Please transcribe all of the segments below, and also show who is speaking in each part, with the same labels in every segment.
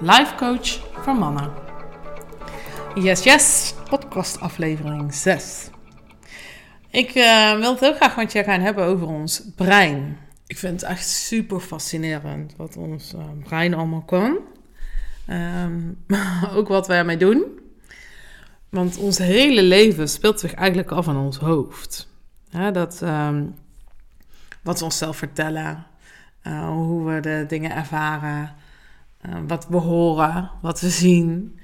Speaker 1: life coach voor mannen. Yes, yes, podcast aflevering 6. Ik uh, wil het heel graag met je gaan hebben over ons brein. Ik vind het echt super fascinerend wat ons uh, brein allemaal kan. Um, ook wat wij ermee doen. Want ons hele leven speelt zich eigenlijk af in ons hoofd. Ja, dat, um, wat we onszelf vertellen, uh, hoe we de dingen ervaren, uh, wat we horen, wat we zien.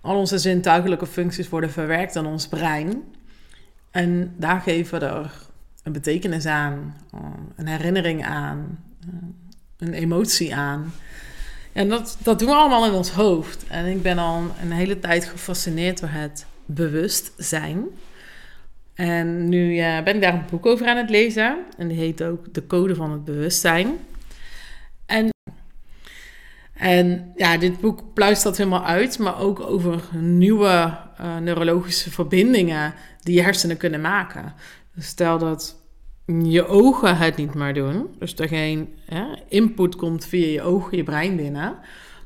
Speaker 1: Al onze zintuigelijke functies worden verwerkt in ons brein. En daar geven we er een betekenis aan, uh, een herinnering aan, een emotie aan. En dat, dat doen we allemaal in ons hoofd. En ik ben al een hele tijd gefascineerd door het bewustzijn. En nu ben ik daar een boek over aan het lezen. En die heet ook De Code van het Bewustzijn. En, ja, dit boek pluist dat helemaal uit, maar ook over nieuwe uh, neurologische verbindingen die je hersenen kunnen maken. Dus stel dat je ogen het niet meer doen, dus er geen hè, input komt via je ogen, je brein binnen,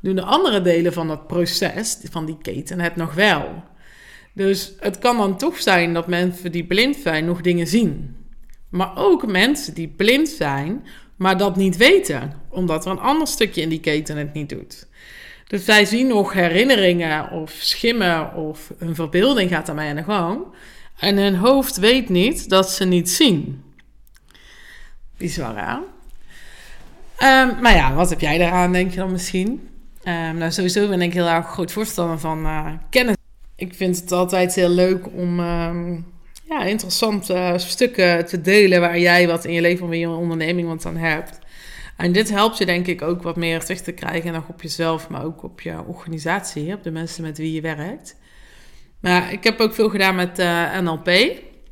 Speaker 1: doen de andere delen van dat proces, van die keten, het nog wel. Dus het kan dan toch zijn dat mensen die blind zijn nog dingen zien. Maar ook mensen die blind zijn, maar dat niet weten, omdat er een ander stukje in die keten het niet doet. Dus zij zien nog herinneringen of schimmen of een verbeelding gaat ermee aan de gang. En hun hoofd weet niet dat ze niet zien. Bizar aan. Um, maar ja, wat heb jij daaraan, denk je dan misschien? Um, nou, sowieso ben ik heel erg groot voorstander van uh, kennis. Ik vind het altijd heel leuk om um, ja, interessante stukken te delen waar jij wat in je leven of in je onderneming wat aan hebt. En dit helpt je denk ik ook wat meer zicht te krijgen nog op jezelf, maar ook op je organisatie, op de mensen met wie je werkt. Maar ik heb ook veel gedaan met uh, NLP.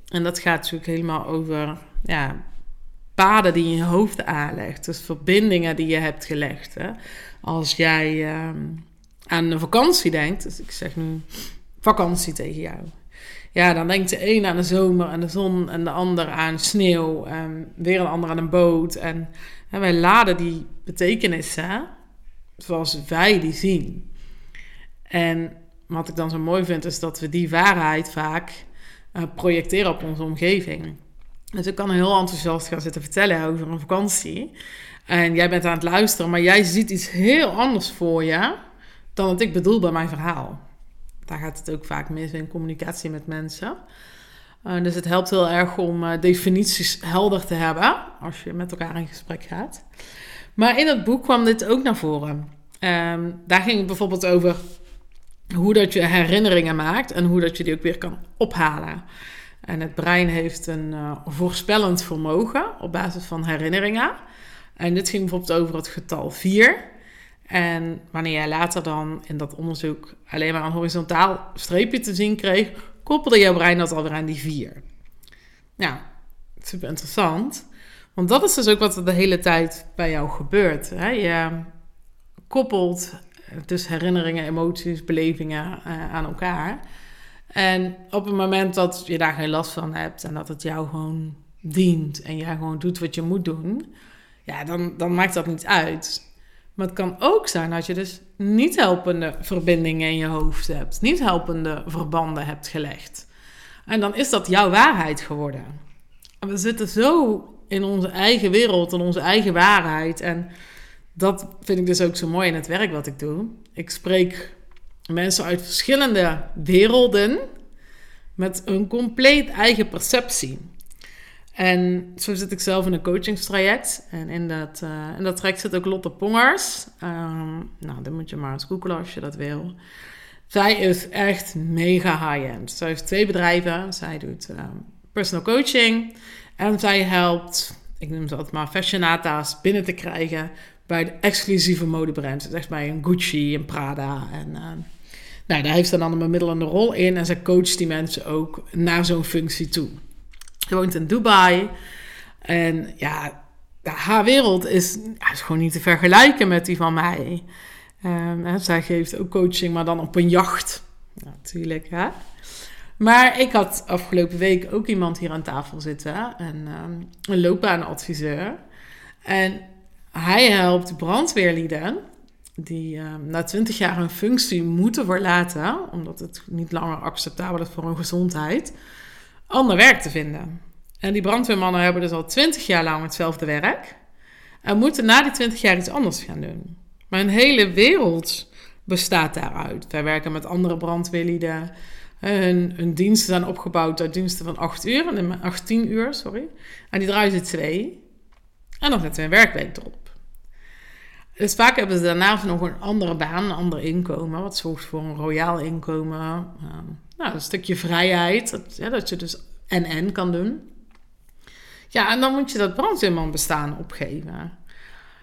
Speaker 1: En dat gaat natuurlijk helemaal over ja, paden die je je hoofd aanlegt. Dus verbindingen die je hebt gelegd. Hè? Als jij uh, aan een vakantie denkt, dus ik zeg nu vakantie tegen jou. Ja, dan denkt de een aan de zomer en de zon en de ander aan sneeuw en weer een ander aan een boot. En, wij laden die betekenissen zoals wij die zien. En wat ik dan zo mooi vind, is dat we die waarheid vaak uh, projecteren op onze omgeving. Dus ik kan heel enthousiast gaan zitten vertellen over een vakantie. En jij bent aan het luisteren, maar jij ziet iets heel anders voor je dan wat ik bedoel bij mijn verhaal. Daar gaat het ook vaak mis in communicatie met mensen. Uh, dus het helpt heel erg om uh, definities helder te hebben als je met elkaar in gesprek gaat. Maar in het boek kwam dit ook naar voren. Um, daar ging het bijvoorbeeld over hoe dat je herinneringen maakt en hoe dat je die ook weer kan ophalen. En het brein heeft een uh, voorspellend vermogen op basis van herinneringen. En dit ging bijvoorbeeld over het getal 4. En wanneer jij later dan in dat onderzoek alleen maar een horizontaal streepje te zien kreeg, koppelde jouw brein dat alweer aan die 4. Nou, super interessant. Want dat is dus ook wat er de hele tijd bij jou gebeurt. Hè? Je koppelt dus herinneringen, emoties, belevingen uh, aan elkaar. En op het moment dat je daar geen last van hebt en dat het jou gewoon dient en jij gewoon doet wat je moet doen, ja, dan, dan maakt dat niet uit. Maar het kan ook zijn dat je dus niet helpende verbindingen in je hoofd hebt, niet helpende verbanden hebt gelegd. En dan is dat jouw waarheid geworden. En we zitten zo in onze eigen wereld en onze eigen waarheid. En dat vind ik dus ook zo mooi in het werk wat ik doe. Ik spreek mensen uit verschillende werelden met een compleet eigen perceptie. En zo zit ik zelf in een coachingstraject. En in dat, uh, dat traject zit ook Lotte Pongers. Um, nou, dan moet je maar eens googlen als je dat wil. Zij is echt mega high-end. Zij heeft twee bedrijven. Zij doet um, personal coaching. En zij helpt, ik noem ze altijd maar fashionata's, binnen te krijgen bij de exclusieve modebrands. Echt bij een Gucci, en Prada. En uh, nou, daar heeft ze dan een bemiddelende rol in. En ze coacht die mensen ook naar zo'n functie toe. Woont in Dubai. En ja, haar wereld is, is gewoon niet te vergelijken met die van mij. Um, zij geeft ook coaching, maar dan op een jacht. Natuurlijk, hè. Maar ik had afgelopen week ook iemand hier aan tafel zitten. En, um, een loopbaanadviseur. En hij helpt brandweerlieden die um, na twintig jaar een functie moeten verlaten, omdat het niet langer acceptabel is voor hun gezondheid, ander werk te vinden. En die brandweermannen hebben dus al twintig jaar lang hetzelfde werk en moeten na die twintig jaar iets anders gaan doen. Maar een hele wereld bestaat daaruit. Wij werken met andere brandweerlieden. Hun, hun diensten zijn opgebouwd uit diensten van 8 uur, en 18 uur, sorry. En die draaien ze twee. En dan zetten we een werkweek erop. Dus vaak hebben ze daarna nog een andere baan, een ander inkomen. Wat zorgt voor een royaal inkomen. Ehm, nou, een stukje vrijheid. Dat, ja, dat je dus en-en kan doen. Ja, en dan moet je dat brandweerman bestaan opgeven.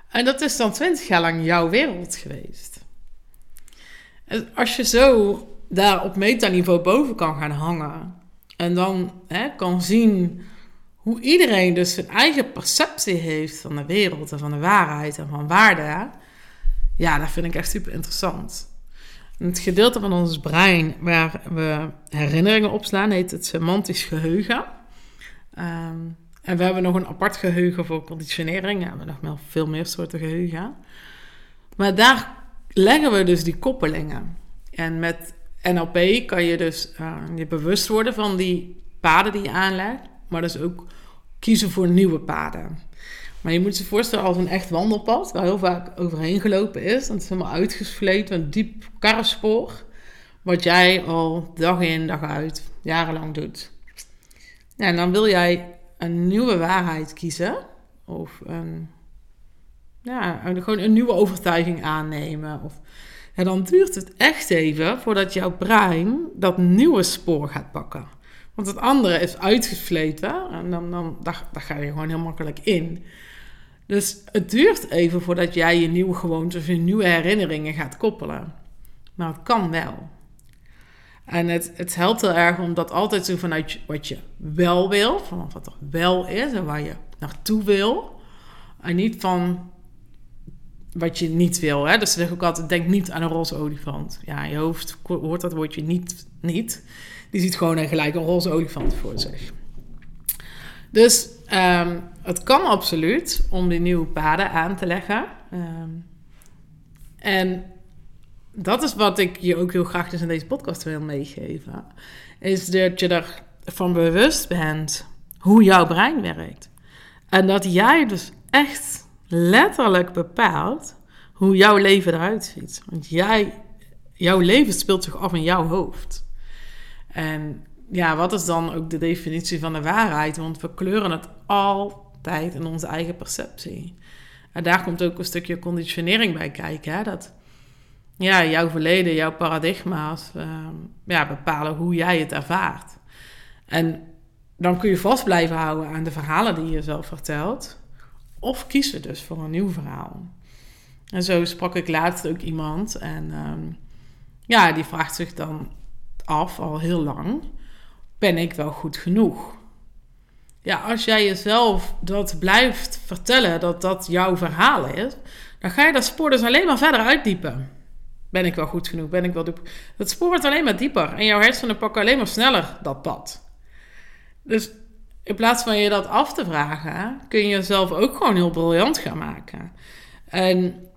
Speaker 1: En dat is dan twintig jaar lang jouw wereld geweest. als je zo daar op metaniveau boven kan gaan hangen... en dan hè, kan zien hoe iedereen dus zijn eigen perceptie heeft van de wereld en van de waarheid en van waarde, ja, dat vind ik echt super interessant. het gedeelte van ons brein waar we herinneringen opslaan heet het semantisch geheugen. Ehm, en we hebben nog een apart geheugen voor conditionering. We hebben nog veel meer soorten geheugen. Maar daar leggen we dus die koppelingen. En met NLP kan je dus uh, je bewust worden van die paden die je aanlegt maar dus ook kiezen voor nieuwe paden. Maar je moet je voorstellen als een echt wandelpad, waar heel vaak overheen gelopen is. En het is helemaal uitgesleten, een diep karrespoor. Wat jij al dag in, dag uit, jarenlang doet. En dan wil jij een nieuwe waarheid kiezen. Of een, gewoon een nieuwe overtuiging aannemen. Of, ja, dan duurt het echt even voordat jouw brein dat nieuwe spoor gaat pakken. Want het andere is uitgesleten en dan, dan daar, daar ga je gewoon heel makkelijk in. Dus het duurt even voordat jij je nieuwe gewoontes je nieuwe herinneringen gaat koppelen. Maar het kan wel. En het, het helpt heel erg om dat altijd zo vanuit wat je wel wil, van wat er wel is en waar je naartoe wil. En niet van wat je niet wil. Hè? Dus ze zeggen ook altijd, denk niet aan een roze olifant. Ja, je hoofd hoort dat woordje niet, niet. Die ziet gewoon een gelijk een roze olifant voor zich. Dus um, het kan absoluut om die nieuwe paden aan te leggen. Um, en dat is wat ik je ook heel graag dus in deze podcast wil meegeven. Is dat je ervan bewust bent hoe jouw brein werkt. En dat jij dus echt letterlijk bepaalt hoe jouw leven eruit ziet. Want jij, jouw leven speelt zich af in jouw hoofd. En ja, wat is dan ook de definitie van de waarheid? Want we kleuren het altijd in onze eigen perceptie. En daar komt ook een stukje conditionering bij kijken. Hè? Dat ja, jouw verleden, jouw paradigma's ehm, ja, bepalen hoe jij het ervaart. En dan kun je vast blijven houden aan de verhalen die je zelf vertelt. Of kiezen dus voor een nieuw verhaal. En zo sprak ik laatst ook iemand. En ehm, ja, die vraagt zich dan af, al heel lang, ben ik wel goed genoeg? Ja, als jij jezelf dat blijft vertellen, dat dat jouw verhaal is, dan ga je dat spoor dus alleen maar verder uitdiepen. Ben ik wel goed genoeg? Ben ik wel diep? Dat spoor wordt alleen maar dieper en jouw hersenen pakken alleen maar sneller dat pad. Dus in plaats van je dat af te vragen, kun je jezelf ook gewoon heel briljant gaan maken. En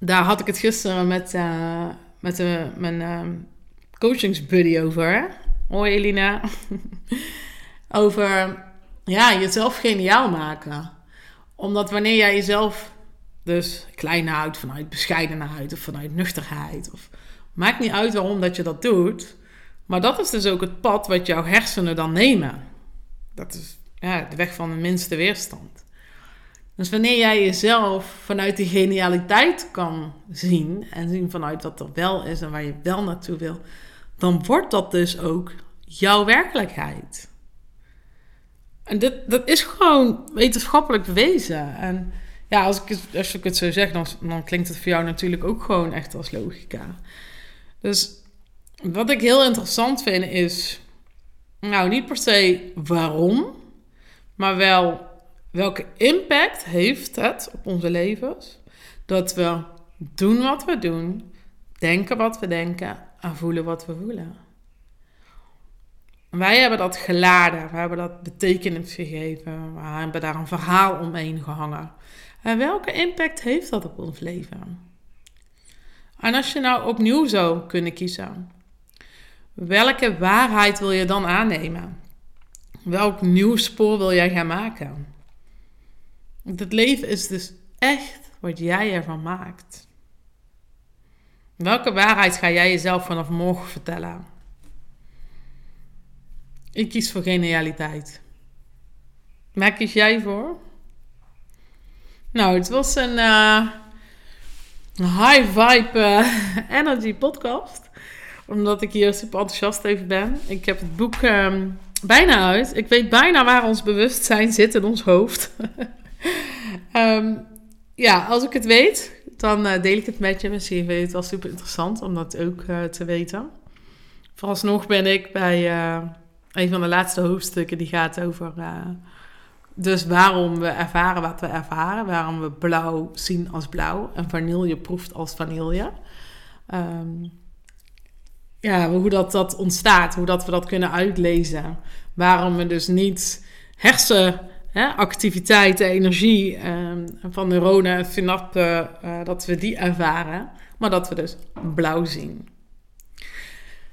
Speaker 1: daar had ik het gisteren met, uh, met uh, mijn uh, coachingsbuddy over. Hoi Elina. over ja, jezelf geniaal maken. Omdat wanneer jij jezelf dus klein houdt vanuit bescheidenheid of vanuit nuchterheid. Of, maakt niet uit waarom dat je dat doet. Maar dat is dus ook het pad wat jouw hersenen dan nemen. Dat is ja, de weg van de minste weerstand. Dus wanneer jij jezelf vanuit die genialiteit kan zien en zien vanuit wat er wel is en waar je wel naartoe wil, dan wordt dat dus ook jouw werkelijkheid. En dit, dat is gewoon wetenschappelijk bewezen. En ja, als ik, het, als ik het zo zeg, dan, dan klinkt het voor jou natuurlijk ook gewoon echt als logica. Dus wat ik heel interessant vind is, nou niet per se waarom, maar wel welke impact heeft het op onze levens dat we doen wat we doen, denken wat we denken en voelen wat we voelen. Wij hebben dat geladen, we hebben dat betekenis gegeven, we hebben daar een verhaal omheen gehangen. En welke impact heeft dat op ons leven? En als je nou opnieuw zou kunnen kiezen, welke waarheid wil je dan aannemen? Welk nieuw spoor wil jij gaan maken? Het leven is dus echt wat jij ervan maakt. Welke waarheid ga jij jezelf vanaf morgen vertellen? Ik kies voor genialiteit. Waar kies jij voor? Nou, het was een uh, high vibe uh, energy podcast. Omdat ik hier super enthousiast over ben. Ik heb het boek um, bijna uit. Ik weet bijna waar ons bewustzijn zit in ons hoofd. um, ja, als ik het weet, dan uh, deel ik het met je. Misschien vind je het wel super interessant om dat ook te weten. Vooralsnog ben ik bij een van de laatste hoofdstukken die gaat over dus waarom we ervaren wat we ervaren, waarom we blauw zien als blauw en vanille proeft als vanille. Um, ja, hoe dat, dat ontstaat, hoe dat we dat kunnen uitlezen. Waarom we dus niet hersenactiviteit, energie um, van neuronen en synapsen, uh, dat we die ervaren, maar dat we dus blauw zien.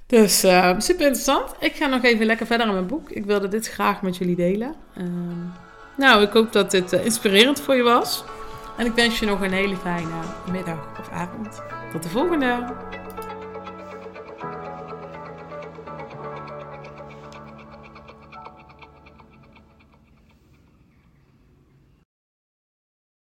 Speaker 1: Dus uh, super interessant. Ik ga nog even lekker verder aan mijn boek. Ik wilde dit graag met jullie delen. Um, nou, ik hoop dat dit uh, inspirerend voor je was. En ik wens je nog een hele fijne middag of avond. Tot de volgende!